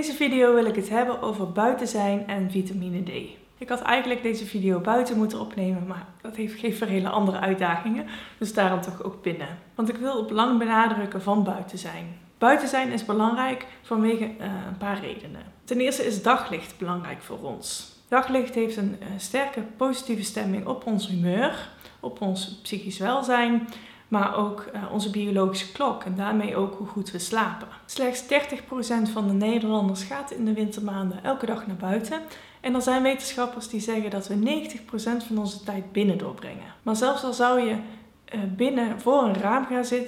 deze video wil ik het hebben over buiten zijn en vitamine D. Ik had eigenlijk deze video buiten moeten opnemen, maar dat heeft, geeft weer hele andere uitdagingen. Dus daarom toch ook binnen. Want ik wil op lang benadrukken van buiten zijn. Buiten zijn is belangrijk vanwege uh, een paar redenen. Ten eerste is daglicht belangrijk voor ons. Daglicht heeft een uh, sterke positieve stemming op ons humeur, op ons psychisch welzijn, maar ook uh, onze biologische klok en daarmee ook hoe goed we slapen. Slechts 30% van de Nederlanders gaat in de wintermaanden elke dag naar buiten. En er zijn wetenschappers die zeggen dat we 90% van onze tijd binnen doorbrengen. Maar zelfs al zou je uh, binnen voor een raam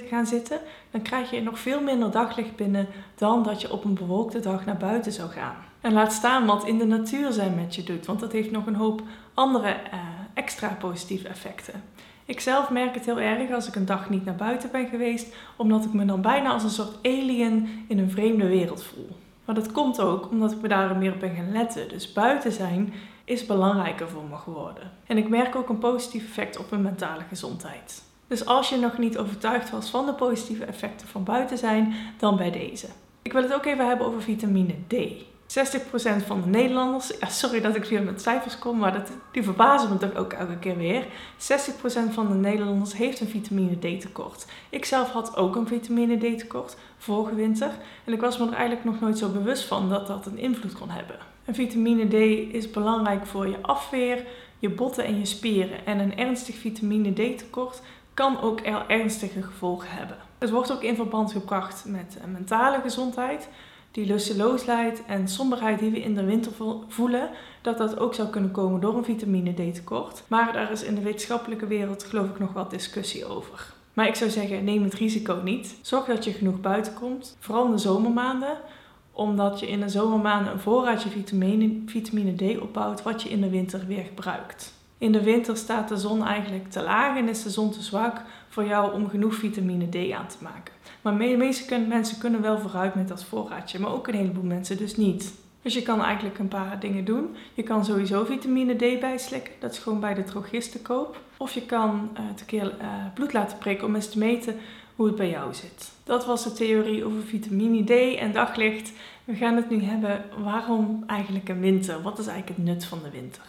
gaan zitten, dan krijg je nog veel minder daglicht binnen dan dat je op een bewolkte dag naar buiten zou gaan. En laat staan wat in de natuur zijn met je doet, want dat heeft nog een hoop andere uh, extra positieve effecten. Ik zelf merk het heel erg als ik een dag niet naar buiten ben geweest, omdat ik me dan bijna als een soort alien in een vreemde wereld voel. Maar dat komt ook omdat ik me daar meer op ben gaan letten. Dus buiten zijn is belangrijker voor me geworden. En ik merk ook een positief effect op mijn mentale gezondheid. Dus als je nog niet overtuigd was van de positieve effecten van buiten zijn, dan bij deze. Ik wil het ook even hebben over vitamine D. 60% van de Nederlanders, sorry dat ik weer met cijfers kom, maar dat, die verbazen me toch ook elke keer weer. 60% van de Nederlanders heeft een vitamine D tekort. Ik zelf had ook een vitamine D tekort vorige winter en ik was me er eigenlijk nog nooit zo bewust van dat dat een invloed kon hebben. En vitamine D is belangrijk voor je afweer, je botten en je spieren. En een ernstig vitamine D tekort kan ook ernstige gevolgen hebben. Het wordt ook in verband gebracht met mentale gezondheid die lusteloosheid en somberheid die we in de winter voelen, dat dat ook zou kunnen komen door een vitamine D tekort. Maar daar is in de wetenschappelijke wereld geloof ik nog wat discussie over. Maar ik zou zeggen, neem het risico niet. Zorg dat je genoeg buiten komt, vooral in de zomermaanden omdat je in de zomermaanden een voorraadje vitamine, vitamine D opbouwt wat je in de winter weer gebruikt. In de winter staat de zon eigenlijk te laag en is de zon te zwak voor jou om genoeg vitamine D aan te maken. Maar de meeste mensen kunnen wel vooruit met dat voorraadje, maar ook een heleboel mensen dus niet. Dus je kan eigenlijk een paar dingen doen. Je kan sowieso vitamine D bijslikken, dat is gewoon bij de drogist te koop. Of je kan uh, een keer uh, bloed laten prikken om eens te meten hoe het bij jou zit. Dat was de theorie over vitamine D en daglicht. We gaan het nu hebben waarom eigenlijk een winter? Wat is eigenlijk het nut van de winter?